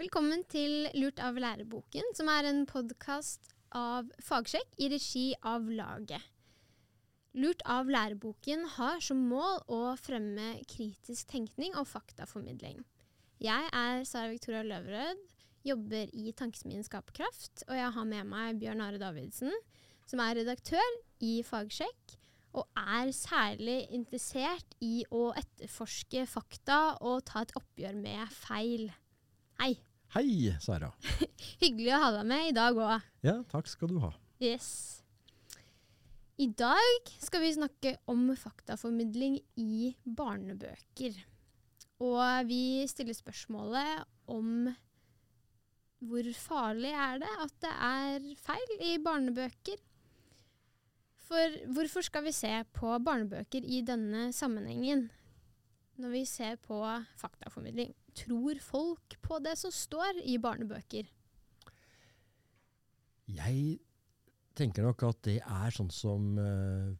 Velkommen til Lurt av læreboken, som er en podkast av Fagsjekk i regi av Laget. Lurt av læreboken har som mål å fremme kritisk tenkning og faktaformidling. Jeg er Sara Victoria Løvrød, jobber i Tankesmien Skaperkraft, og jeg har med meg Bjørn Are Davidsen, som er redaktør i Fagsjekk, og er særlig interessert i å etterforske fakta og ta et oppgjør med feil. Hei. Hei, Sara. Hyggelig å ha deg med i dag òg. Ja, takk skal du ha. Yes. I dag skal vi snakke om faktaformidling i barnebøker. Og vi stiller spørsmålet om hvor farlig er det at det er feil i barnebøker? For hvorfor skal vi se på barnebøker i denne sammenhengen? Når vi ser på faktaformidling, tror folk på det som står i barnebøker? Jeg tenker nok at det er sånn som uh,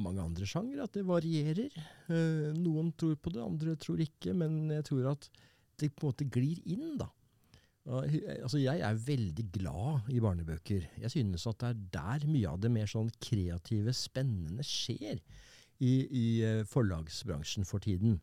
mange andre sjanger at det varierer. Uh, noen tror på det, andre tror ikke, men jeg tror at det på en måte glir inn, da. Altså jeg er veldig glad i barnebøker. Jeg synes at det er der mye av det mer sånn kreative, spennende skjer i, i forlagsbransjen for tiden.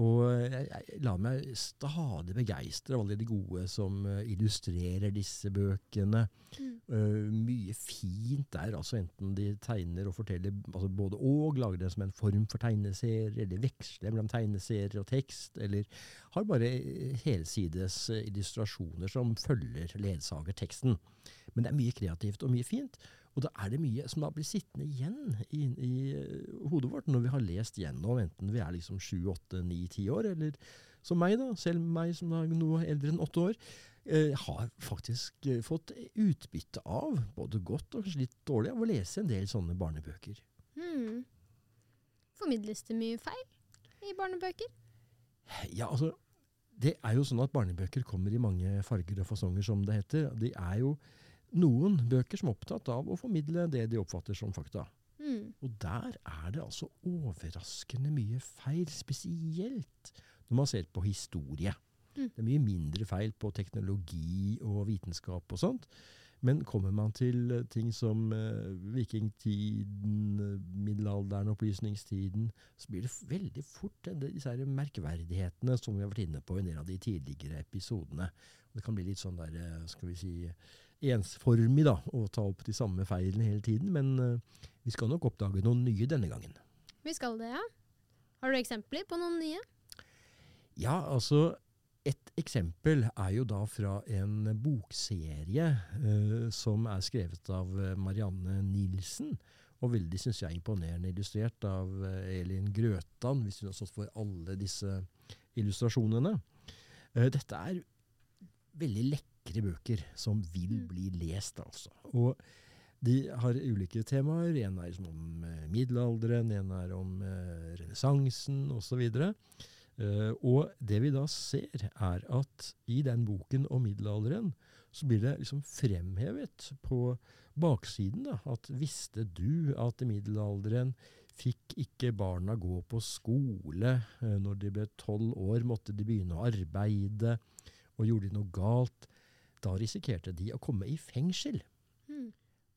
Og jeg, jeg lar meg stadig begeistre av alle de gode som uh, illustrerer disse bøkene. Mm. Uh, mye fint der, altså enten de tegner og forteller altså både og, lager det som en form for tegneserie, eller veksler mellom tegneserier og tekst, eller har bare helsides illustrasjoner som følger ledsagerteksten. Men det er mye kreativt og mye fint. Og da er det mye som da blir sittende igjen i, i, hodet vårt når vi har lest gjennom, enten vi er liksom sju, åtte, ni, ti år, eller som meg, da, selv meg som er noe eldre enn åtte år, eh, har faktisk eh, fått utbytte av, både godt og kanskje litt dårlig, av å lese en del sånne barnebøker. Hmm. Formidles det mye feil i barnebøker? Ja, altså Det er jo sånn at barnebøker kommer i mange farger og fasonger, som det heter. De er jo noen bøker som er opptatt av å formidle det de oppfatter som fakta. Mm. Og der er det altså overraskende mye feil, spesielt når man ser på historie. Mm. Det er mye mindre feil på teknologi og vitenskap og sånt. Men kommer man til ting som eh, vikingtiden, middelalderen, opplysningstiden, så blir det veldig fort disse her merkverdighetene som vi har vært inne på i en del av de tidligere episodene. Og det kan bli litt sånn der, eh, skal vi si, ensformig da, å ta opp de samme feilene hele tiden. Men uh, vi skal nok oppdage noen nye denne gangen. Vi skal det, ja. Har du eksempler på noen nye? Ja, altså et eksempel er jo da fra en bokserie uh, som er skrevet av Marianne Nilsen. Og veldig, syns jeg, imponerende illustrert av uh, Elin Grøtan, hvis hun har stått for alle disse illustrasjonene. Dette er veldig lekkert lekre bøker som vil mm. bli lest, altså. Og de har ulike temaer. En er liksom om eh, middelalderen, en er om eh, renessansen osv. Uh, og det vi da ser, er at i den boken om middelalderen, så blir det liksom fremhevet på baksiden da, at visste du at i middelalderen fikk ikke barna gå på skole. Uh, når de ble tolv år, måtte de begynne å arbeide. Og gjorde de noe galt, da risikerte de å komme i fengsel. Mm.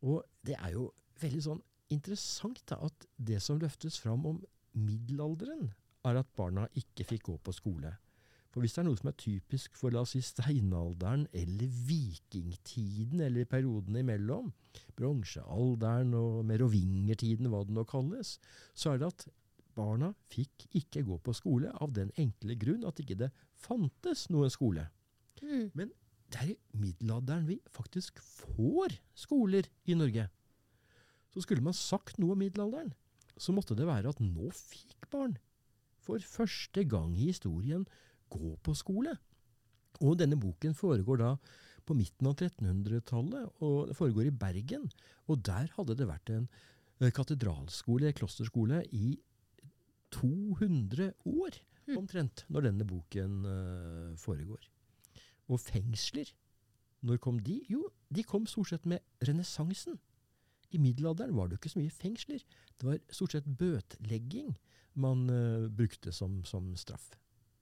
Og det er jo veldig sånn interessant da, at det som løftes fram om middelalderen, er at barna ikke fikk gå på skole. For hvis det er noe som er typisk for la oss si steinalderen eller vikingtiden eller periodene imellom, bronsealderen og merovingertiden, hva det nå kalles, så er det at barna fikk ikke gå på skole av den enkle grunn at ikke det fantes noen skole. Mm. Men det er i middelalderen vi faktisk får skoler i Norge. Så skulle man sagt noe om middelalderen, så måtte det være at nå fikk barn for første gang i historien gå på skole. Og denne boken foregår da på midten av 1300-tallet, og det foregår i Bergen. Og der hadde det vært en eh, katedralskole, klosterskole, i 200 år hm. omtrent, når denne boken uh, foregår. Og fengsler, når kom de? Jo, de kom stort sett med renessansen. I middelalderen var det ikke så mye fengsler. Det var stort sett bøtlegging man uh, brukte som, som straff.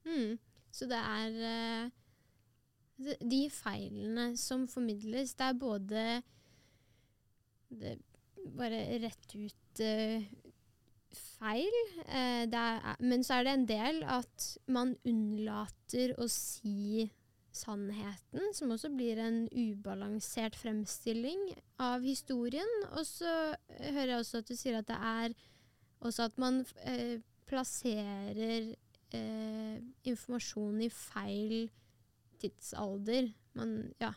Mm. Så det er uh, de- feilene som formidles, det er både det, bare rett ut uh, feil, er, men så er det en del at man unnlater å si sannheten, som også blir en ubalansert fremstilling av historien. Og så hører jeg også at du sier at det er også at man eh, plasserer eh, informasjon i feil tidsalder. Man, ja.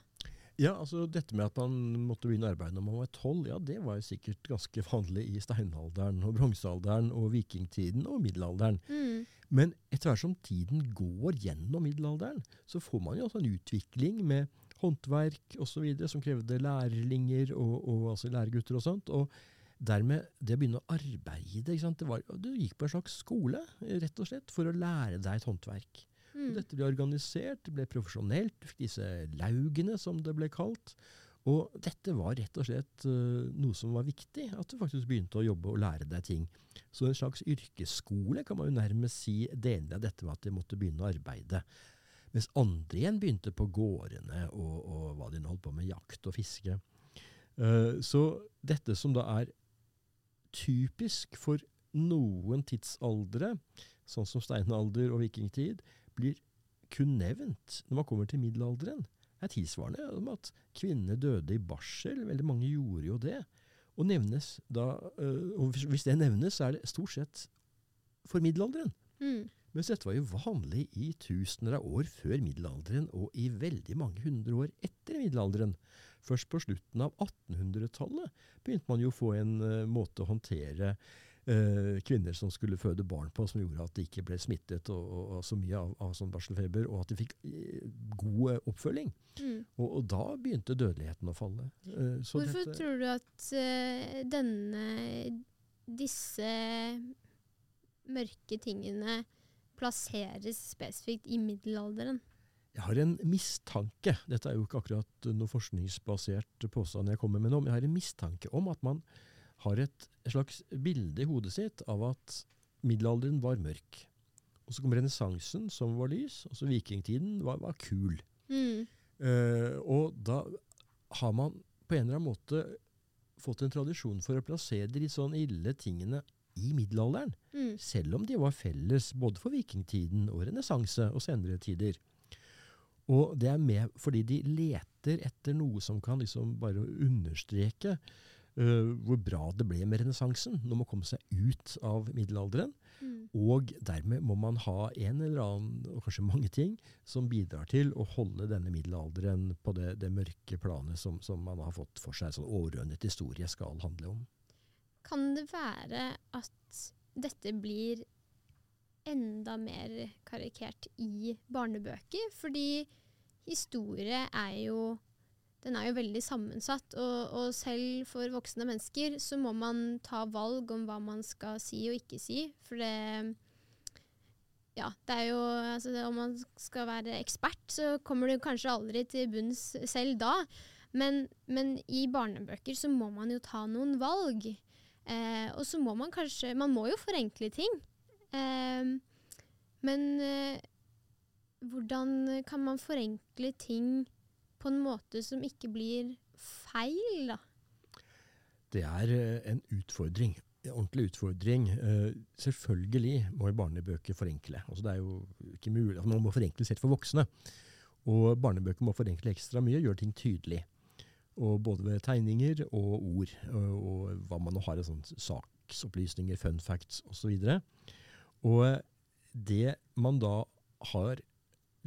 Ja, altså Dette med at man måtte begynne å arbeide når man var tolv, ja, det var jo sikkert ganske vanlig i steinalderen og bronsealderen og vikingtiden og middelalderen. Mm. Men etter hvert som tiden går gjennom middelalderen, så får man jo også en utvikling med håndverk osv. som krevde lærlinger og, og altså læregutter og sånt. og Dermed det å begynne å arbeide? Det var, Du gikk på en slags skole rett og slett, for å lære deg et håndverk. Mm. dette ble organisert, det ble profesjonelt, du fikk disse laugene som det ble kalt. Og dette var rett og slett uh, noe som var viktig, at du faktisk begynte å jobbe og lære deg ting. Så en slags yrkesskole kan man jo nærmest si deler av dette med at de måtte begynne å arbeide. Mens andre igjen begynte på gårdene og, og hva de nå holdt på med, jakt og fiske. Uh, så dette som da er typisk for noen tidsaldre, sånn som steinalder og vikingtid, blir kun nevnt når man kommer til middelalderen. Er tilsvarende om at kvinner døde i barsel. Veldig mange gjorde jo det. Og, da, øh, og hvis- det nevnes, så er det stort sett for middelalderen. Mm. Mens dette var jo vanlig i tusener av år før middelalderen, og i veldig mange hundre år etter middelalderen. Først på slutten av 1800-tallet begynte man jo å få en eh, måte å håndtere eh, kvinner som skulle føde barn på, som gjorde at de ikke ble smittet og, og, og så mye av, av sånn barselfeber, og at de fikk eh, god eh, oppfølging. Mm. Og, og da begynte dødeligheten å falle. Eh, så Hvorfor dette- tror du at eh, denne disse mørke tingene plasseres spesifikt i middelalderen? Jeg har en mistanke, dette er jo ikke akkurat noe forskningsbasert påstand jeg kommer med nå, men jeg har en mistanke om at man har et slags bilde i hodet sitt av at middelalderen var mørk. Og så kom renessansen, som var lys, og så vikingtiden var, var kul. Mm. Uh, og da har man på en eller annen måte fått en tradisjon for å plassere de litt sånn ille tingene i middelalderen. Mm. Selv om de var felles både for vikingtiden og renessanse og senere tider. Og det er med fordi de leter etter noe som kan liksom bare understreke hvor bra det ble med renessansen når man kom seg ut av middelalderen. Mm. Og dermed må man ha en eller annen, og kanskje mange ting, som bidrar til å holde denne middelalderen på det, det mørke planet som, som man har fått for seg. Sånn overordnet historie skal handle om. Kan det være at dette blir enda mer karikert i barnebøker? Fordi historie er jo den er jo veldig sammensatt, og, og selv for voksne mennesker så må man ta valg om hva man skal si og ikke si. For det Ja, det er jo altså Om man skal være ekspert, så kommer du kanskje aldri til bunns selv da. Men, men i barnebøker så må man jo ta noen valg. Eh, og så må man kanskje Man må jo forenkle ting. Eh, men eh, hvordan kan man forenkle ting på en måte som ikke blir feil, da? Det er eh, en utfordring. En ordentlig utfordring. Eh, selvfølgelig må barnebøker forenkle. Altså, det er jo ikke mulig. Altså, man må forenkle selv for voksne. Og barnebøker må forenkle ekstra mye, gjøre ting tydelig. Og både ved tegninger og ord, og, og hva man nå har av sånn saksopplysninger, fun facts osv. Og og det man da har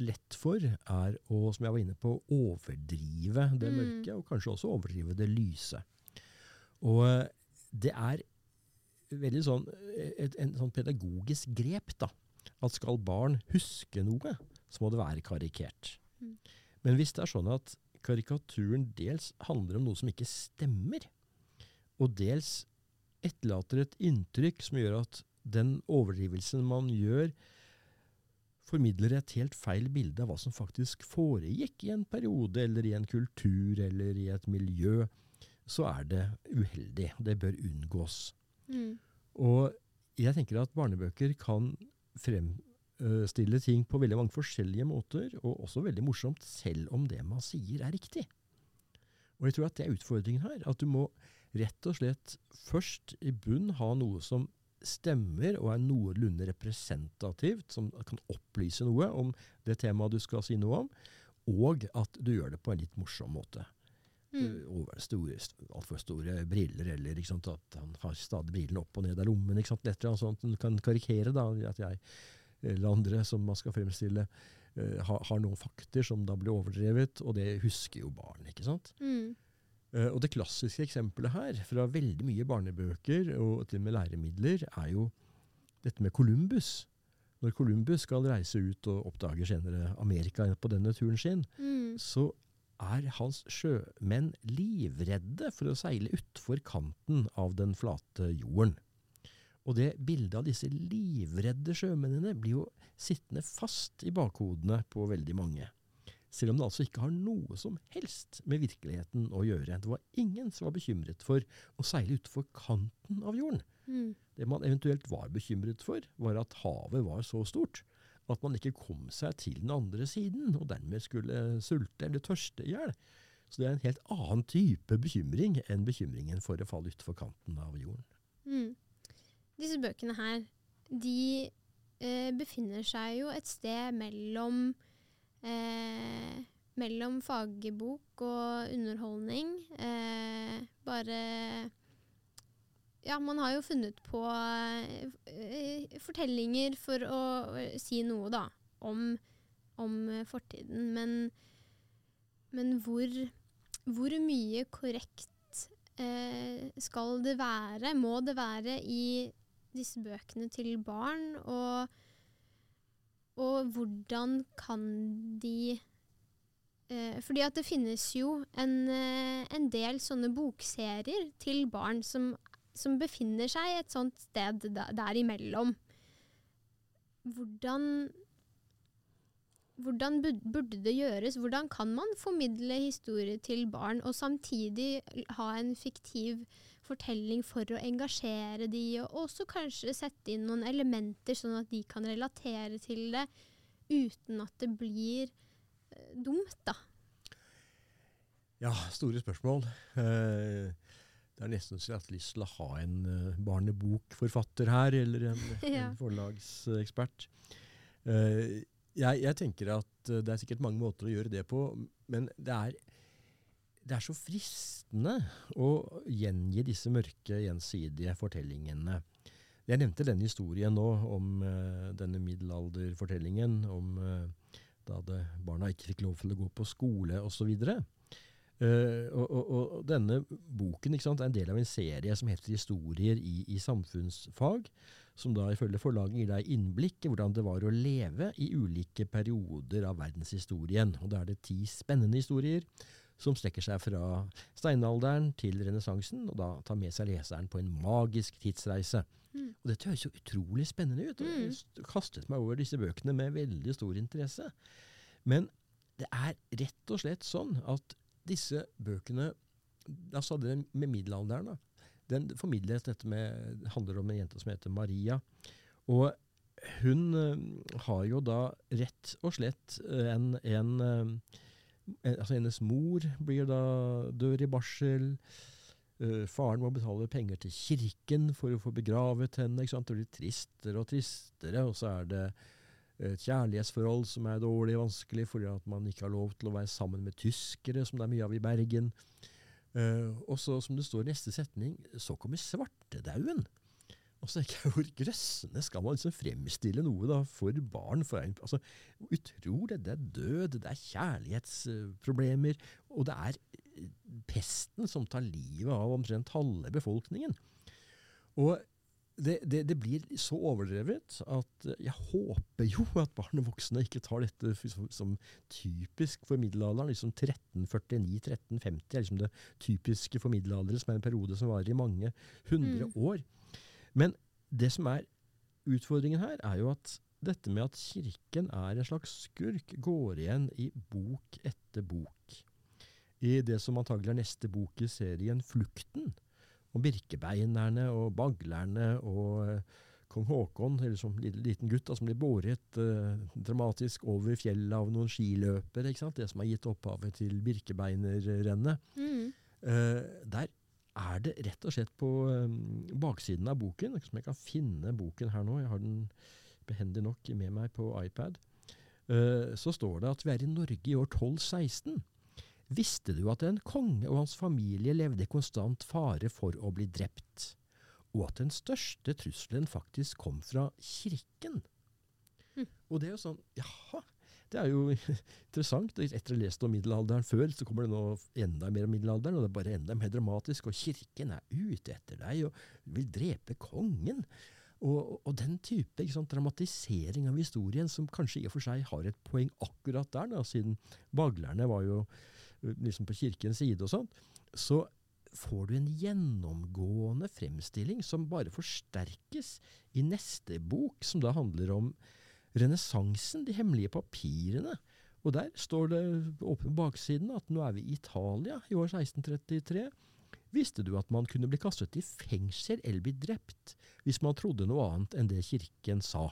lett for, er å, som jeg var inne på, overdrive det Mm. mørke, og kanskje også overdrive det lyse. Og eh, det er veldig sånn et, en sånn pedagogisk grep, da. At skal barn huske noe, så må det være karikert. Mm. Men hvis det er sånn at karikaturen dels handler om noe som ikke stemmer, og dels etterlater et inntrykk som gjør at den overdrivelsen man gjør, formidler et helt feil bilde av hva som faktisk foregikk i en periode, eller i en kultur, eller i et miljø, så er det uheldig. Det bør unngås. Mm. Og jeg tenker at barnebøker kan fremstille ting på veldig mange forskjellige måter, og også veldig morsomt, selv om det man sier er riktig. Og jeg tror at det er utfordringen her. At du må rett og slett først i bunn ha noe som stemmer og er noenlunde representativt, som kan opplyse noe om det temaet du skal si noe om, og at du gjør det på en litt morsom måte. Mm. Over store, altfor store briller, eller sant, at han har stadig brillene opp og ned av lommen. Ikke sant, lettere, sånt han kan karikere da, at jeg eller andre som man skal fremstille, uh, har, har, noen fakter som da blir overdrevet, og det husker jo barn. ikke sant? Mm. Uh, og Det klassiske eksempelet her, fra veldig mye barnebøker og til og med læremidler, er jo dette med Columbus. Når Columbus skal reise ut og oppdager senere Amerika på denne turen sin, mm. så er hans sjømenn livredde for å seile utfor kanten av den flate jorden. Og det bildet av disse livredde sjømennene blir jo sittende fast i bakhodene på veldig mange. Selv om det altså ikke har noe som helst med virkeligheten å gjøre. Det var ingen som var bekymret for å seile utenfor kanten av jorden. Mm. Det man eventuelt var bekymret for, var at havet var så stort at man ikke kom seg til den andre siden, og dermed skulle sulte eller tørste i hjel. Så det er en helt annen type bekymring enn bekymringen for å falle utfor kanten av jorden. Mm. Disse bøkene her, de eh, befinner seg jo et sted mellom eh, mellom fagbok og underholdning. Eh, bare ja, man har jo funnet på eh, fortellinger for å uh, si noe, da, om, om fortiden. Men, men hvor, hvor, mye korrekt skal det være, må det være, i disse bøkene til barn? Og, og hvordan kan de fordi at det finnes jo en, en del sånne bokserier til barn som som befinner seg et sånt sted der imellom. Hvordan, hvordan burde det gjøres? Hvordan kan man formidle historie til barn, og samtidig ha en fiktiv fortelling for å engasjere de, og også kanskje sette inn noen elementer sånn at de kan relatere til det, uten at det blir uh, dumt, da? Ja, store spørsmål. Uh, det er nesten så jeg har lyst til å ha en uh, barnebokforfatter her, eller en, ja. en forlagsekspert. Uh, jeg, jeg, tenker at uh, det er sikkert mange måter å gjøre det på, men det er, det er så fristende å gjengi disse mørke, gjensidige fortellingene. Jeg nevnte denne historien nå om denne middelalderfortellingen om da det, barna ikke fikk lov til å gå på skole osv. Uh, og, og, og, denne boken sant, er en del av en serie som heter Historier i, i, samfunnsfag, som da ifølge forlaget gir deg innblikk i hvordan det var å leve i ulike perioder av verdenshistorien. Og Da er det ti spennende historier som strekker seg fra steinalderen til renessansen, og da tar med seg leseren på en magisk tidsreise. Mm. Og Dette høres jo utrolig spennende ut. og Jeg mm. kastet meg over disse bøkene med veldig stor interesse. Men det er rett og slett sånn at disse bøkene altså det med middelalderen da, den formidlet dette med, handler om en jente som heter Maria. Og hun uh, har jo da rett og slett en, en uh, altså Hennes mor blir da dør i barsel. Faren må betale penger til kirken for å få begravet henne. Det blir tristere og tristere. Og så er det et kjærlighetsforhold som er dårlig vanskelig fordi at man ikke har lov til å være sammen med tyskere, som det er mye av i Bergen. Uh, og så, som det står i neste setning, så kommer svartedauden. Og så tenker jeg, Hvor grøssende skal man liksom fremstille noe da for barn? For altså, utrolig, det er død, det er kjærlighetsproblemer, og det er eh, pesten som tar livet av omtrent halve befolkningen. Og det, det, det, blir så overdrevet at jeg håper jo at barn og voksne ikke tar dette som, som typisk for middelalderen. liksom 1349-1350 er liksom det typiske for middelalderen, som er en periode som varer i mange hundre mm. år. Men det som er utfordringen her, er jo at dette med at Kirken er en slags skurk, går igjen i bok etter bok. I det som antagelig er neste bok i serien, Flukten og birkebeinerne og baglerne og kong Haakon, eller som liten, gutt, da, som blir båret eh, dramatisk over fjellet av noen skiløpere. Det som har gitt opphavet til Birkebeinerrennet. Mm. Eh, der er det rett og slett på eh, baksiden av boken, som jeg kan finne boken her nå, jeg har den behendig nok med meg på iPad, eh, så står det at vi er i Norge i år 1216. Visste du at en konge og hans familie levde i konstant fare for å bli drept, og at den største trusselen faktisk kom fra kirken? Mm. Og det er jo sånn, jaha, det er jo interessant. Etter å ha lest om middelalderen før, så kommer det nå enda mer om middelalderen, og det er bare enda mer dramatisk, og kirken er ute etter deg og vil drepe kongen. Og, og den type sant, dramatisering av historien, som kanskje i og for seg har et poeng akkurat der, da, siden baglerne var jo liksom på kirkens side og sånt, så får du en gjennomgående fremstilling som bare forsterkes i neste bok, som da handler om renessansen, de hemmelige papirene. Og der står det oppe på baksiden at nå er vi i Italia i år 1633. Visste du at man kunne bli kastet i fengsel eller bli drept hvis man trodde noe annet enn det kirken sa?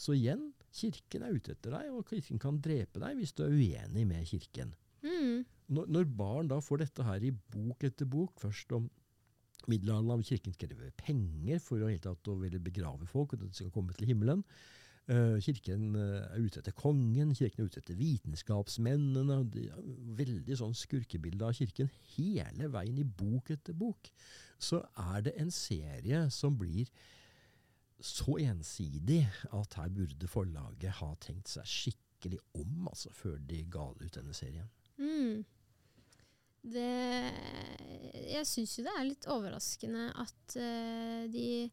Så igjen, kirken er ute etter deg, og kirken kan drepe deg hvis du er uenig med kirken. Mm. Når, når barn da får dette her i bok etter bok, først om middelalderen av kirken krever penger for å, helt tatt, å ville begrave folk, og at de skal komme til himmelen. Eh, kirken eh, er ute etter kongen, kirken er ute etter vitenskapsmennene. veldig sånn skurkebilde av kirken hele veien i bok etter bok. Så er det en serie som blir så ensidig at her burde forlaget ha tenkt seg skikkelig om altså, før de ga ut denne serien. Mm. Det Jeg syns jo det er litt overraskende at uh, de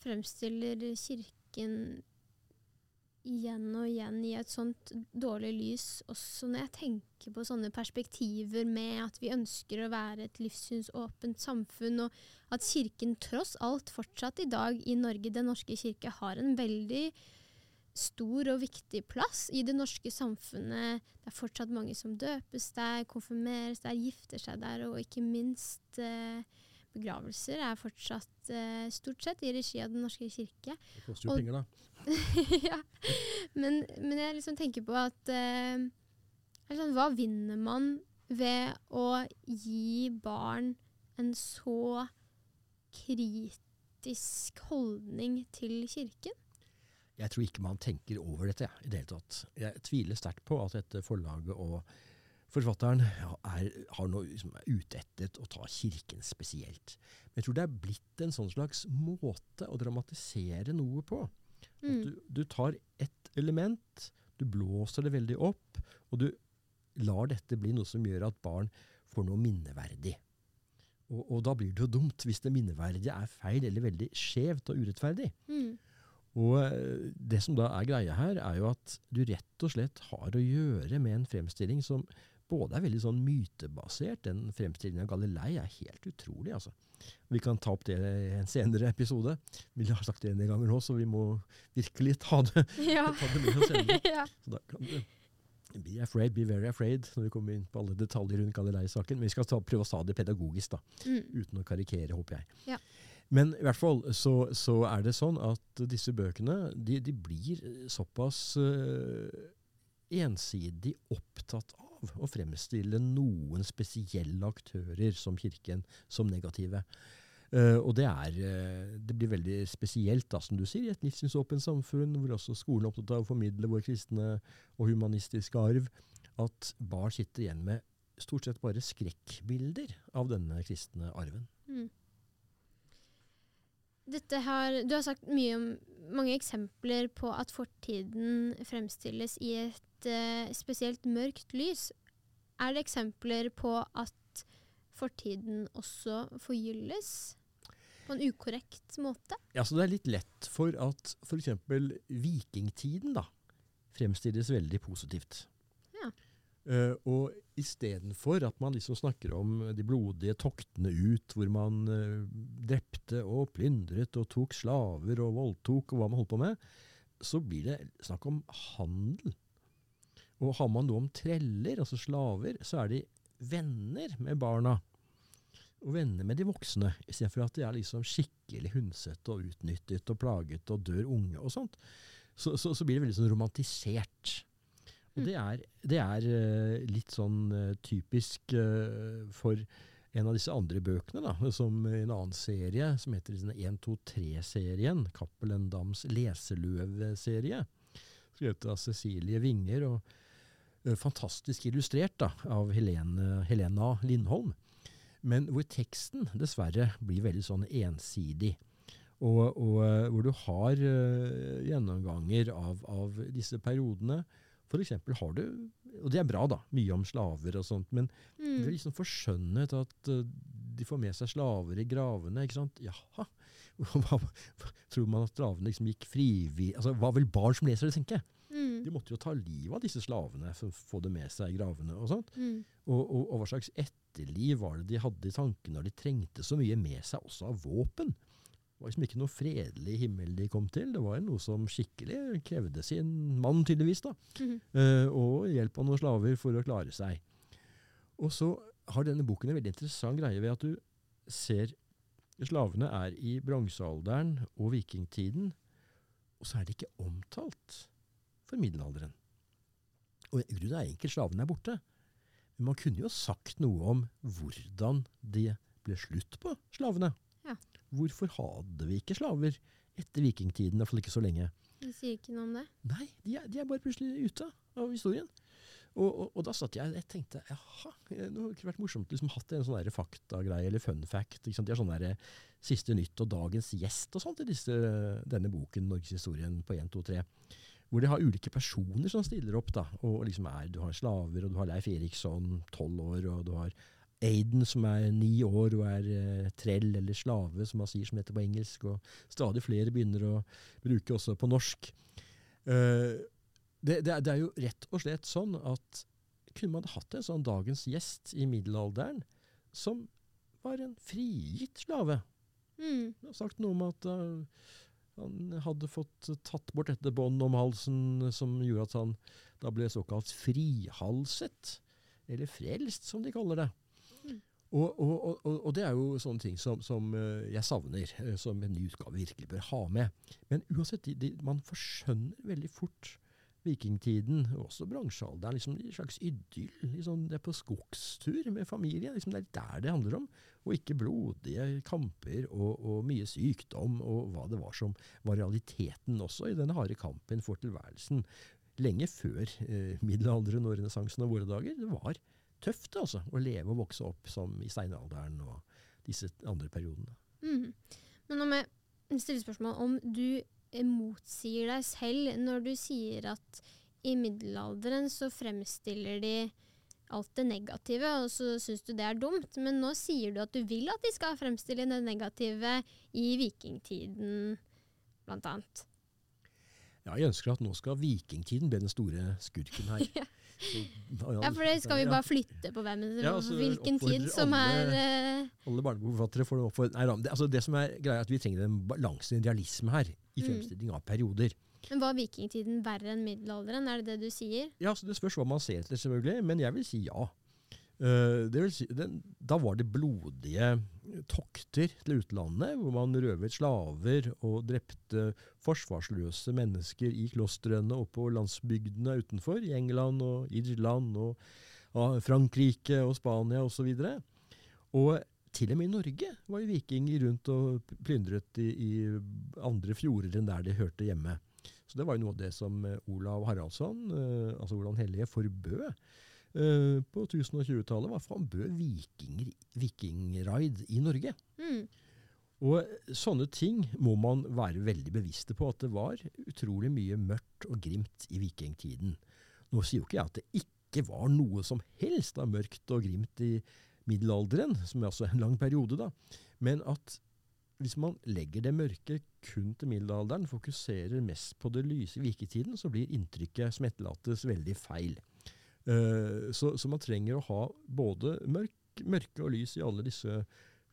fremstiller kirken igjen og igjen i et sånt dårlig lys, også når jeg tenker på sånne perspektiver med at vi ønsker å være et livssynsåpent samfunn, og at kirken tross alt fortsatt i dag i Norge, Den norske kirke, har en veldig stor og viktig plass i det norske samfunnet. Det er fortsatt mange som døpes der, konfirmeres der, gifter seg der, og ikke minst eh, begravelser er fortsatt eh, stort sett i regi av Den norske kirke. Det koster jo Og- penger, da. ja. men, men jeg liksom tenker på at eh, altså, Hva vinner man ved å gi barn en så kritisk holdning til kirken? Jeg tror ikke man tenker over dette ja, i det hele tatt. Jeg tviler sterkt på at dette forlaget og forfatteren er, har noe, liksom, er ute etter å ta kirken spesielt. Men jeg tror det er blitt en sånn slags måte å dramatisere noe på. At Mm. du, du tar ett element, du blåser det veldig opp, og du lar dette bli noe som gjør at barn får noe minneverdig. Og, og da blir det jo dumt hvis det minneverdige er feil eller veldig skjevt og urettferdig. Mm. Og eh, det som da er greia her, er jo at du rett og slett har å gjøre med en fremstilling som både er veldig sånn mytebasert, den fremstillingen av Galilei er helt utrolig, altså. Vi kan ta opp det i en senere episode. Vi har sagt det en del ganger nå, så vi må virkelig ta det, Ja. ta det med oss senere. ja. Så da kan du Be afraid, be very afraid, når vi kommer inn på alle detaljer rundt Galilei-saken. Men vi skal ta, prøve å ta det pedagogisk, da Mm. uten å karikere, håper jeg. Ja. Men i hvert fall så, så er det sånn at disse bøkene de, de blir såpass uh, ensidig opptatt av å fremstille noen spesielle aktører som kirken som negative. Uh, og det, er, uh, det blir veldig spesielt, da, som du sier, i et livssynsåpent samfunn, hvor også skolen er opptatt av å formidle vår kristne og humanistiske arv, at barn sitter igjen med stort sett bare skrekkbilder av denne kristne arven. Mm. Har, du har sagt mye om mange eksempler på at fortiden fremstilles i et uh, spesielt mørkt lys. Er det eksempler på at fortiden også forgylles på en ukorrekt måte? Ja, så Det er litt lett for at f.eks. vikingtiden da, fremstilles veldig positivt. Eh, og istedenfor at man liksom snakker om de blodige toktene ut, hvor man uh, drepte og plyndret og tok slaver og voldtok og hva man holdt på med, så blir det snakk om handel. Og har man noe om treller, altså slaver, så er de venner med barna. og venner med de voksne, istedenfor at de er liksom skikkelig hundsete og utnyttet og plaget og dør unge og sånt, så, så, så blir det veldig sånn romantisert. Og det er, det er eh, litt sånn eh, typisk eh, for en av disse andre bøkene, da, som en annen serie som heter 1-2-3-serien, Cappelen Dams leseløv-serie, skrevet av Cecilie Winger, og fantastisk illustrert da, av Helene, Helena Lindholm. Men hvor teksten dessverre blir veldig sånn ensidig. Og, og hvor du har gjennomganger av, av, disse periodene. For eksempel har du, og det er bra, da, mye om slaver og sånt, men mm. det er liksom forskjønnet at de får med seg slaver i gravene. ikke sant? Jaha, hva, tror man at slavene liksom gikk frivillig altså, Hva vil barn som leser det, tenke? Mm. De måtte jo ta livet av disse slavene for å få det med seg i gravene. Og sånt. Mm. Og, og, og, hva slags etterliv var det de hadde i tankene når de trengte så mye med seg også av våpen? Det var liksom ikke noe fredelig himmel de kom til. Det var noe som skikkelig krevde sin mann, tydeligvis. da. Mm. Uh, og hjelp av noen slaver for å klare seg. Og så har denne boken en veldig interessant greie ved at du ser Slavene er i bronsealderen og vikingtiden, og så er de ikke omtalt for middelalderen. Og Grunnen er enkelt, slavene er borte. Men man kunne jo sagt noe om hvordan det ble slutt på slavene. Hvorfor hadde vi ikke slaver etter vikingtiden, i hvert fall ikke så lenge? De sier ikke noe om det? Nei, de er, de er bare plutselig ute av historien. Og, og, og, da satt jeg og tenkte jaha, det hadde ikke vært morsomt liksom hatt en sånn faktagreie eller fun fact. Ikke sant? De har sånn der, Siste nytt og dagens gjest og sånt i disse, denne boken, Norgeshistorien på 1, 2, 3. Hvor de har ulike personer som stiller opp. da, og liksom er, Du har slaver, og du har Leif Eriksson, tolv år, og du har Aiden, som er ni år og er eh, trell eller slave, som man sier som heter på engelsk. Og stadig flere begynner å bruke også på norsk. Eh, det, det, det, er jo rett og slett sånn at kunne man hatt en sånn dagens gjest i middelalderen som var en frigitt slave mm. Det har sagt noe om at uh, han hadde fått tatt bort dette båndet om halsen som gjorde at han da ble såkalt frihalset. Eller frelst, som de kaller det. Og, og, og, og, det er jo sånne ting som, som uh, jeg savner, uh, som en ny utgave virkelig bør ha med. Men uansett, de, de, man forskjønner veldig fort vikingtiden, også bransjealderen, liksom en slags idyll. Liksom det er på skogstur med familien. Liksom det er der det handler om. Og ikke blodige kamper og, og, mye sykdom, og hva det var som var realiteten også i denne harde kampen for tilværelsen. Lenge før eh, middelalderen og renessansen av våre dager. Det var tøft altså, å leve og vokse opp som i steinalderen og disse andre periodene. Mm. Men om jeg stiller spørsmål om du motsier deg selv når du sier at i middelalderen så fremstiller de alt det negative, og så syns du det er dumt. Men nå sier du at du vil at de skal fremstille det negative i vikingtiden, blant annet. Ja, jeg ønsker at nå skal vikingtiden bli den store skurken her. ja. Ja, for det skal vi bare flytte på hvem, ja, altså, hvilken tid som alle, er uh... Alle barnebokforfattere får oppfordre Nei det, altså det som er greia, er at vi trenger en balanse, en realisme her i mm. fremstilling av perioder. Men Var vikingtiden verre enn middelalderen, er det det du sier? Ja, så Det spørs hva man ser etter, selvfølgelig, men jeg vil si ja. Uh, vil si, det, da var det blodige tokter til utlandet, hvor man røvet slaver og drepte forsvarsløse mennesker i klostrene og på landsbygdene utenfor, i England og Irland og uh, Frankrike og Spania osv. Og, og til og med i Norge var jo vikinger rundt og plyndret i, i, andre fjorder enn der de hørte hjemme. Så det var jo noe av det som eh, Olav Haraldsson, eh, altså Olav Hellige, forbød eh, på 1020-tallet. var Frambø vikinger, vikingraid i Norge. Mm. Og sånne ting må man være veldig bevisste på, at det var utrolig mye mørkt og grimt i vikingtiden. Nå sier jo ikke jeg at det ikke var noe som helst av mørkt og grimt i middelalderen, som er altså en lang periode, da, men at hvis man legger det mørke kun til middelalderen, fokuserer mest på det lyse i viketiden, så blir inntrykket som etterlates, veldig feil. Uh, så, så, man trenger å ha både mørk, mørke og lys i alle disse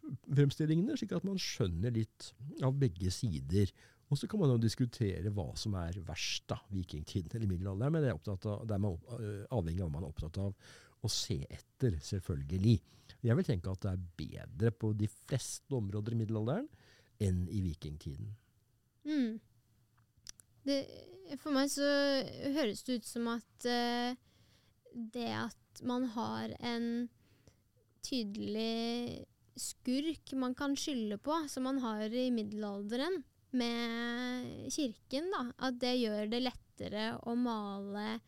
fremstillingene, slik at man skjønner litt av begge sider. Og så kan man jo diskutere hva som er verst, da, vikingtiden eller middelalderen, men det er, av, det er man uh, avhengig av hva man er opptatt av. å se etter, selvfølgelig. Jeg vil tenke at det er bedre på de fleste områder i middelalderen enn i vikingtiden. Mm. Det, for meg så høres det ut som at eh, det at man har en tydelig skurk man kan skylde på, som man har i middelalderen med kirken, da, at det gjør det lettere å male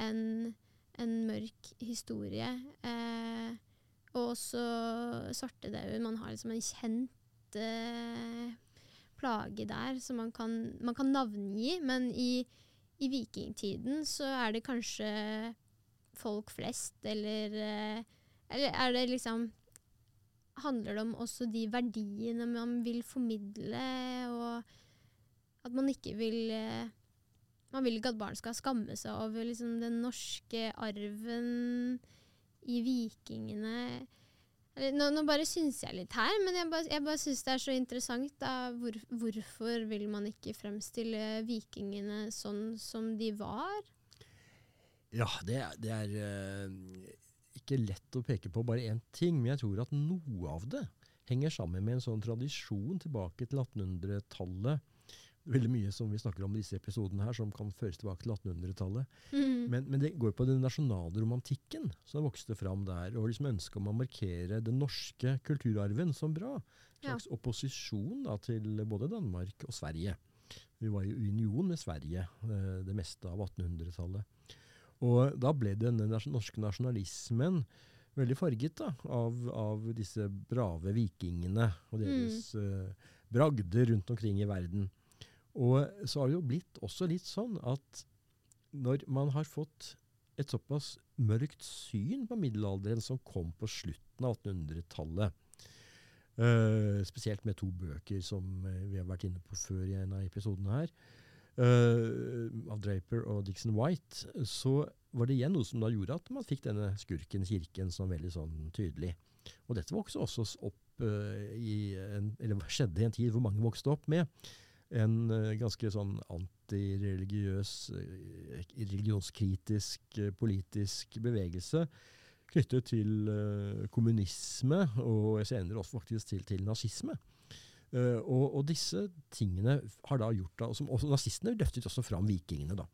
en, en mørk historie. Eh, og også svartedauden. Man har liksom en kjent eh, plage der som man kan, man kan navngi, men i, i, vikingtiden så er det kanskje folk flest, eller, eh, eller er det liksom handler det om også de verdiene man vil formidle, og at man ikke vil eh, Man vil ikke at barn skal skamme seg over liksom, den norske arven i vikingene. Nå, nå, bare syns jeg litt her, men jeg bare, jeg bare syns det er så interessant. Da, hvor, hvorfor vil man ikke fremstille vikingene sånn som de var? Ja, det, det er uh, ikke lett å peke på bare én ting, men jeg tror at noe av det henger sammen med en sånn tradisjon tilbake til 1800-tallet. Veldig mye som vi snakker om i disse episodene her, som kan føres tilbake til 1800-tallet. Mm. Men, men, det går på den nasjonale romantikken som vokste fram der. Og liksom ønsket om å markere den norske kulturarven som bra. En slags ja. opposisjon da, til både Danmark og Sverige. Vi var i union med Sverige eh, det meste av 1800-tallet. Og da ble den norske nasjonalismen veldig farget da, av, av, disse brave vikingene og deres mm. uh, bragder rundt omkring i verden. Og så har det jo blitt også litt sånn at når man har fått et såpass mørkt syn på middelalderen som kom på slutten av 1800-tallet, uh, eh, spesielt med to bøker som vi har vært inne på før i en av episodene her, av Draper og Dixon White, så var det igjen noe som da gjorde at man fikk denne skurken kirken som veldig sånn tydelig. Og dette vokste også opp uh, i en, eller skjedde i en tid hvor mange vokste opp med en uh, ganske sånn antireligiøs, religionskritisk politisk bevegelse knyttet til kommunisme, og senere også faktisk til, til nazisme. Uh, og, og, disse tingene har da gjort da, som, også Nazistene løftet også fram vikingene. da.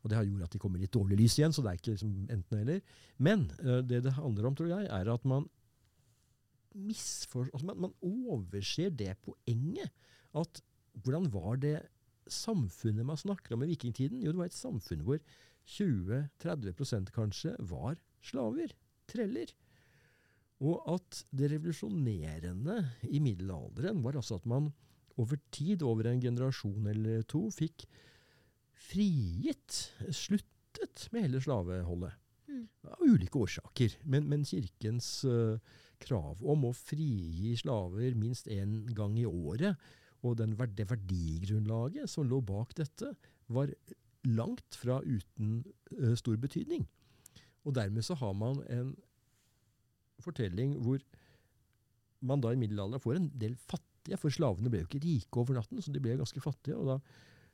Og Det har gjort at de kommer i litt dårlig lys igjen, så det er ikke liksom enten eller. Men uh, det det handler om, tror jeg, er at man misfor, altså man, man, overser det poenget. At hvordan var det samfunnet man snakker om i vikingtiden? Jo, det var et samfunn hvor 20-30% kanskje var slaver. Treller. Og at det revolusjonerende i middelalderen var altså at man over tid, over en generasjon eller to, fikk frigitt, sluttet med hele slaveholdet. Mm. Av ulike årsaker. Men, men kirkens uh, krav om å frigi slaver minst én gang i året, og den, det verdigrunnlaget som lå bak dette, var langt fra uten uh, stor betydning. Og dermed så har man en fortelling hvor man da i middelalderen får en del fattige, for slavene ble jo ikke rike over natten, så de ble ganske fattige. og da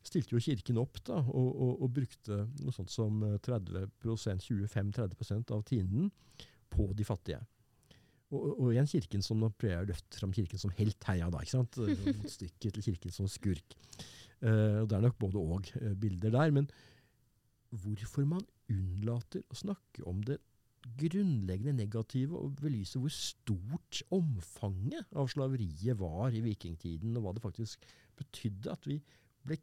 stilte jo kirken opp da, og, og, og brukte noe sånt som 30% 25-30% av tienden på de fattige. Og, og igjen kirken som jeg å løfte fram kirken som helt heia da, ikke sant? Motstykket til kirken som skurk. Uh, og Det er nok både og uh, bilder der. Men hvorfor man unnlater å snakke om det grunnleggende negative og belyse hvor stort omfanget av slaveriet var i vikingtiden, og hva det faktisk betydde at vi ble,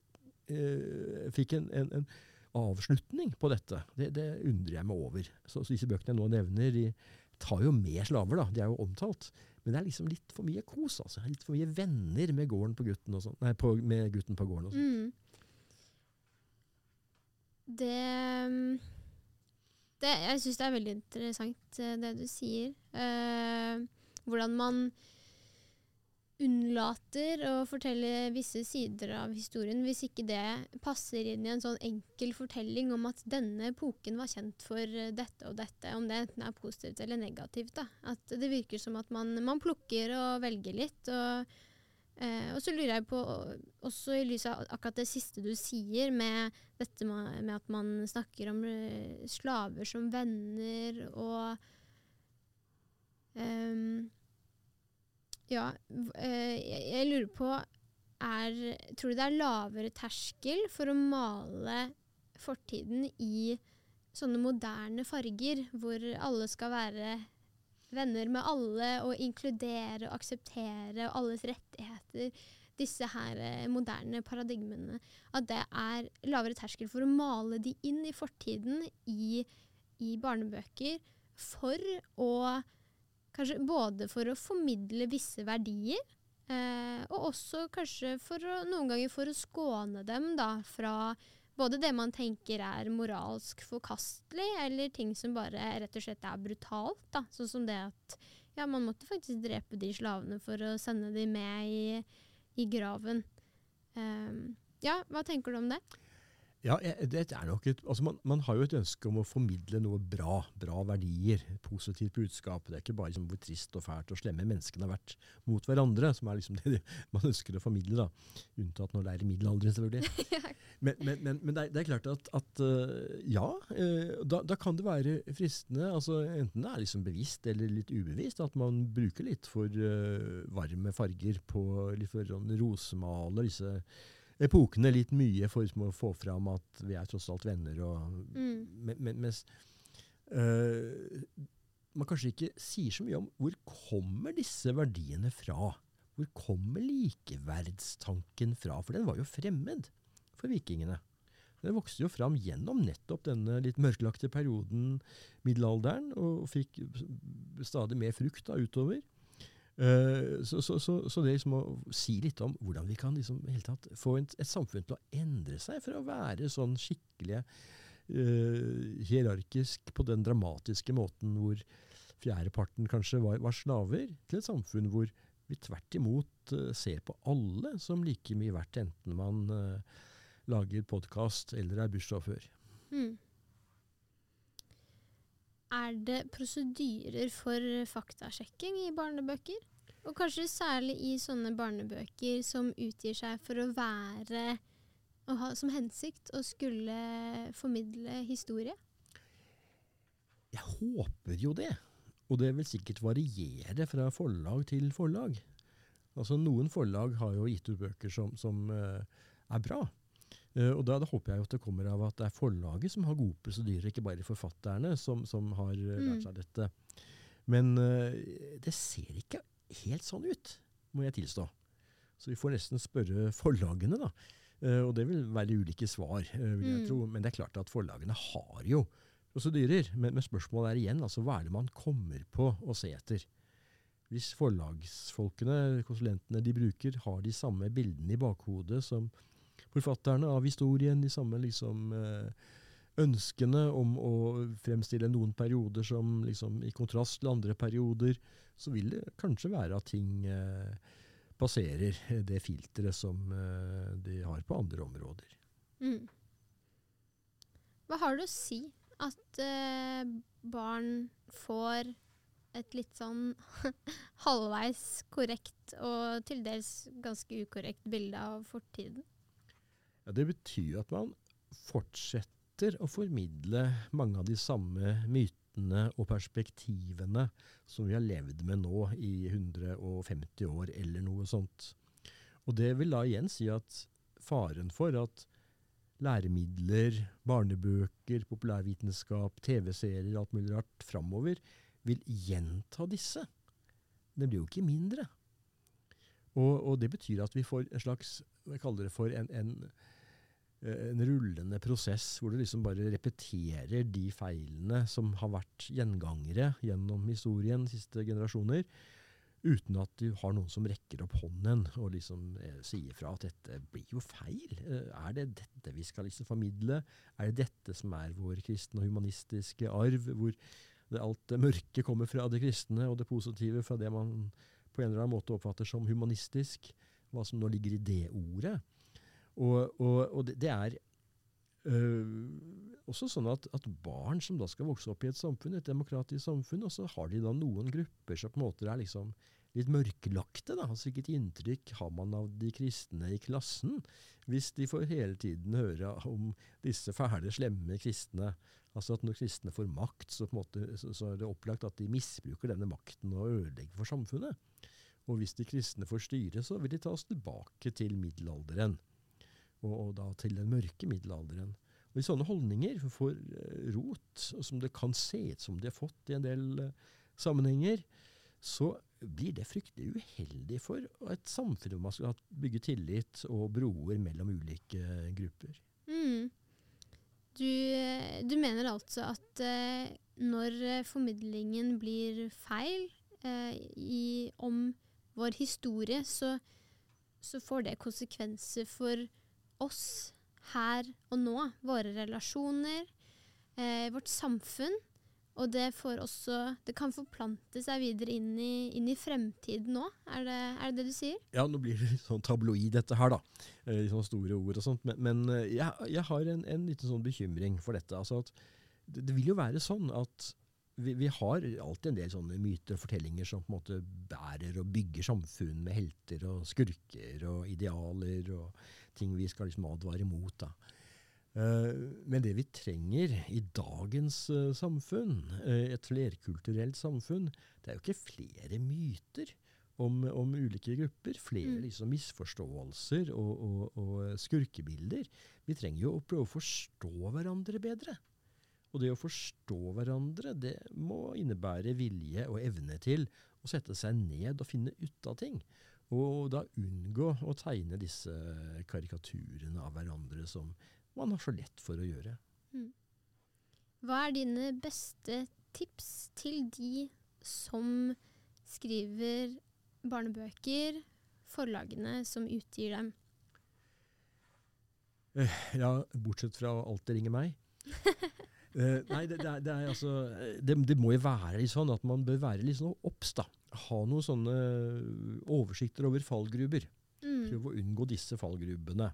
eh, fikk en, en, en, avslutning på dette. Det, det, undrer jeg meg over. Så, så disse bøkene jeg nå nevner, de tar jo med slaver, da. De er jo omtalt. Men det er liksom litt for mye kos. altså. Litt for mye venner med, på gutten sånn. Nei, på, med gutten på gården og sånn. Mm. Det det, jeg syns det er veldig interessant eh, det du sier. Eh, hvordan man unnlater å fortelle visse sider av historien hvis ikke det passer inn i en sånn enkel fortelling om at denne epoken var kjent for eh, dette og dette, om det enten er positivt eller negativt. Da. At det virker som at man, man plukker og velger litt. og Eh, og så lurer jeg på, også i lys av akkurat det siste du sier, med dette med, at man snakker om eh, slaver som venner og ehm, Ja, eh, jeg, jeg lurer på er, Tror du det er lavere terskel for å male fortiden i sånne moderne farger, hvor alle skal være venner med alle og inkludere og akseptere alles rettigheter, disse her eh, moderne paradigmene, at det er lavere terskel for å male de inn i fortiden i, i barnebøker for å Kanskje både for å formidle visse verdier, eh, og også kanskje å, noen ganger for å skåne dem da fra både det man tenker er moralsk forkastelig, eller ting som bare rett og slett er brutalt. da. Sånn som det at ja, man måtte faktisk drepe de slavene for å sende de med i, i graven. Um, ja, hva tenker du om det? Ja, det er nok et, altså man, man har jo et ønske om å formidle noe bra, bra verdier, positivt budskap. Det er ikke bare liksom hvor trist og fælt og slemme menneskene har vært mot hverandre, som er liksom det man ønsker å formidle, da. Unntatt når det er i middelalderen, selvfølgelig. Men, men, men, men det, er, det er klart at, at øh, ja, øh, da, da kan det være fristende, altså enten det er liksom bevisst eller litt ubevisst, at man bruker litt for øh, varme farger på litt for sånn rosemale disse epokene litt mye for liksom å få fram at vi er tross alt venner. Og, Mm. men, men, mens øh, man kanskje ikke sier så mye om hvor kommer disse verdiene fra? Hvor kommer likeverdstanken fra? For den var jo fremmed for vikingene. Den vokste jo fram gjennom nettopp denne litt mørklagte perioden, middelalderen, og fikk stadig mer frukt da utover. Eh, så, så, så, så det liksom å si litt om hvordan vi kan liksom, tatt få et, et samfunn til å endre seg for å være sånn skikkelig uh, hierarkisk på den dramatiske måten hvor fjerdeparten kanskje var, var slaver, til et samfunn hvor vi tvert imot uh, ser på alle som like mye verdt, enten man eh, lager podkast eller er bussjåfør. Mm. Er det prosedyrer for faktasjekking i barnebøker? Og kanskje særlig i sånne barnebøker som utgir seg for å være og ha som hensikt å skulle formidle historie? Jeg håper jo det. Og det vil sikkert variere fra forlag til forlag. Altså Noen forlag har jo gitt ut bøker som, som eh, er bra. Eh, og da, da håper jeg at det kommer av at det er forlaget som har gode prosedyrer, ikke bare forfatterne som, som har eh, lært Mm. seg dette. Men eh, det ser ikke helt sånn ut, må jeg tilstå. Så vi får nesten spørre forlagene, da. Og det vil være ulike svar, vil jeg Mm. tro. Men det er klart at forlagene har jo prosedyrer. Men, men spørsmålet er igjen altså, hva er det man kommer på å se etter? Hvis forlagsfolkene, konsulentene de bruker, har de samme bildene i bakhodet som forfatterne av historien, de samme liksom, eh, ønskene om å fremstille noen perioder som liksom, i kontrast til andre perioder, så vil det kanskje være at ting eh, passerer det filteret som eh, de har på andre områder. Mm. Hva har det å si at eh, barn får et litt sånn halvveis korrekt og til dels ganske ukorrekt bilde av fortiden? Ja, det betyr at man fortsetter å formidle mange av de samme mytene og perspektivene som vi har levd med nå i 150 år, eller noe sånt. Og det vil da igjen si at faren for at læremidler, barnebøker, populærvitenskap, TV-serier, alt mulig rart framover, vil gjenta disse. Det blir jo ikke mindre. Og, og det betyr at vi får en slags jeg kaller det for en, en, eh, en rullende prosess, hvor du liksom bare repeterer de feilene som har vært gjengangere gjennom historien siste generasjoner, uten at du har noen som rekker opp hånden og liksom eh, sier fra at dette blir jo feil. Eh, er det dette vi skal liksom formidle? Er det dette som er vår kristne og humanistiske arv, hvor det, alt det mørke kommer fra det kristne, og det positive fra det man på en eller annen måte oppfatter som humanistisk? Hva som nå ligger i det ordet. Og, og, og det, det, er øh, også sånn at, at, barn som da skal vokse opp i et samfunn, et demokratisk samfunn, og så har de da noen grupper som på en måte er liksom litt mørklagte. da, altså Hvilket inntrykk har man av de kristne i klassen, hvis de får hele tiden høre om disse fæle, slemme kristne? Altså at Når kristne får makt, så, måte, så, så er det opplagt at de misbruker denne makten og ødelegger for samfunnet. Og hvis de kristne får styre, så vil de ta oss tilbake til middelalderen. Og, og da til den mørke middelalderen. Og Hvis sånne holdninger får eh, rot, som det kan se ut som de har fått i en del eh, sammenhenger, så blir det fryktelig uheldig for et samfunn hvor man skal bygge tillit og broer mellom ulike grupper. Mm. Du, du, mener altså at eh, når formidlingen blir feil eh, i, om vår historie, så, så, får det konsekvenser for oss her og nå. Våre relasjoner, eh, vårt samfunn. Og det, også, det, kan forplante seg videre inn i, inn i fremtiden òg, er, er, det det du sier? Ja, nå blir det litt sånn tabloid dette her, da. Eh, litt sånn store ord og sånt. Men, men eh, jeg, jeg, har en, en, liten sånn bekymring for dette. Altså at det, det vil jo være sånn at vi, vi, har alltid en del sånne myter og fortellinger som på en måte bærer og bygger samfunn med helter og skurker og idealer og ting vi skal liksom advare mot. da. Uh, men det vi trenger i dagens uh, samfunn, uh, et flerkulturelt samfunn, det er jo ikke flere myter om, om ulike grupper. Flere mm. liksom, misforståelser og, og, og, skurkebilder. Vi trenger jo å prøve å forstå hverandre bedre. Og det å forstå hverandre, det må innebære vilje og evne til å sette seg ned og finne ut av ting. Og da unngå å tegne disse karikaturene av hverandre som man har så lett for å gjøre. Mm. Hva er dine beste tips til de som skriver barnebøker, forlagene som utgir dem? Eh, ja, bortsett fra alt det ringer meg. Uh, nei, det, det, er, det, er, altså det, det, må jo være litt sånn at man bør være litt sånn obs. Ha noen sånne oversikter over fallgruber. Mm. Prøv å unngå disse fallgrubene.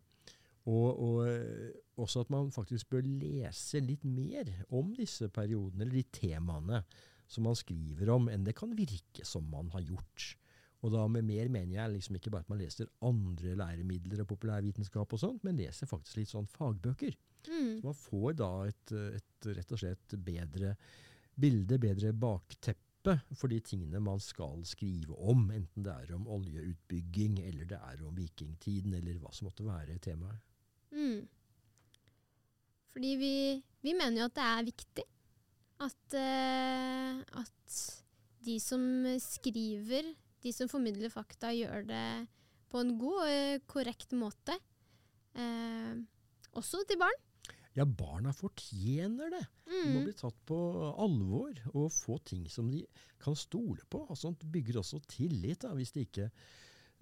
Og, og, eh, også at man faktisk bør lese litt mer om disse periodene, eller de temaene som man skriver om, enn det kan virke som man har gjort. Og da med mer mener jeg liksom ikke bare at man leser andre læremidler og populærvitenskap, og sånt, men leser faktisk litt sånn fagbøker. Mm. Så man får da et, et, rett og slett bedre bilde, bedre bakteppe for de tingene man skal skrive om, enten det er om oljeutbygging, eller det er om vikingtiden, eller hva som måtte være temaet. Mm. Fordi vi, vi, mener jo at det er viktig at, uh, at de som skriver, de som formidler fakta, gjør det på en god og korrekt måte. Eh, også til barn. Ja, barna fortjener det. De må mm. bli tatt på alvor og få ting som de kan stole på. Og sånt bygger også tillit, da, hvis de ikke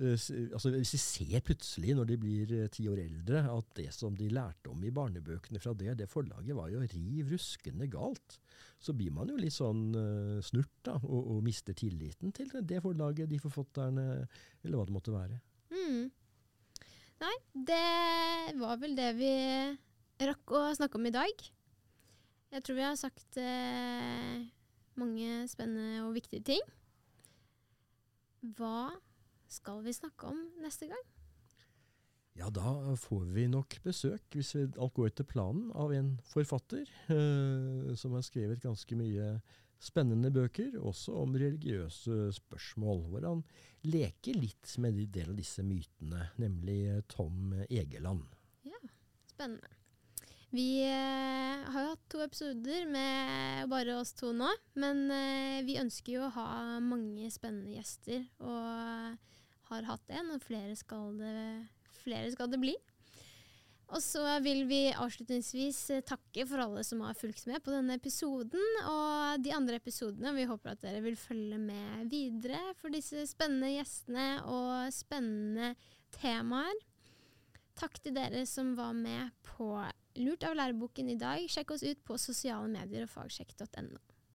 altså Hvis de ser plutselig, når de blir uh, ti år eldre, at det som de lærte om i barnebøkene fra det, det forlaget var jo riv ruskende galt, så blir man jo litt sånn uh, snurt da, og, og, mister tilliten til det forlaget, de forfatterne, eller hva det måtte være. Mm. Nei, det var vel det vi rakk å snakke om i dag. Jeg tror vi har sagt eh, mange spennende og viktige ting. Hva skal vi snakke om neste gang? Ja, da får vi nok besøk, hvis alt går etter planen, av en forfatter eh, som har skrevet ganske mye spennende bøker, også om religiøse spørsmål, hvor han leker litt med en del av disse mytene, nemlig Tom Egeland. Ja, spennende. Vi eh, har hatt to episoder med bare oss to nå, men eh, vi ønsker jo å ha mange spennende gjester, og har hatt en, og flere skal det, flere skal det bli. Og så vil vi avslutningsvis eh, takke for alle som har fulgt med på denne episoden og de andre episodene. Vi håper at dere vil følge med videre for disse spennende gjestene og spennende temaer. Takk til dere som var med på Lurt av læreboken i dag. Sjekk oss ut på sosiale medier og fagsjekk.no.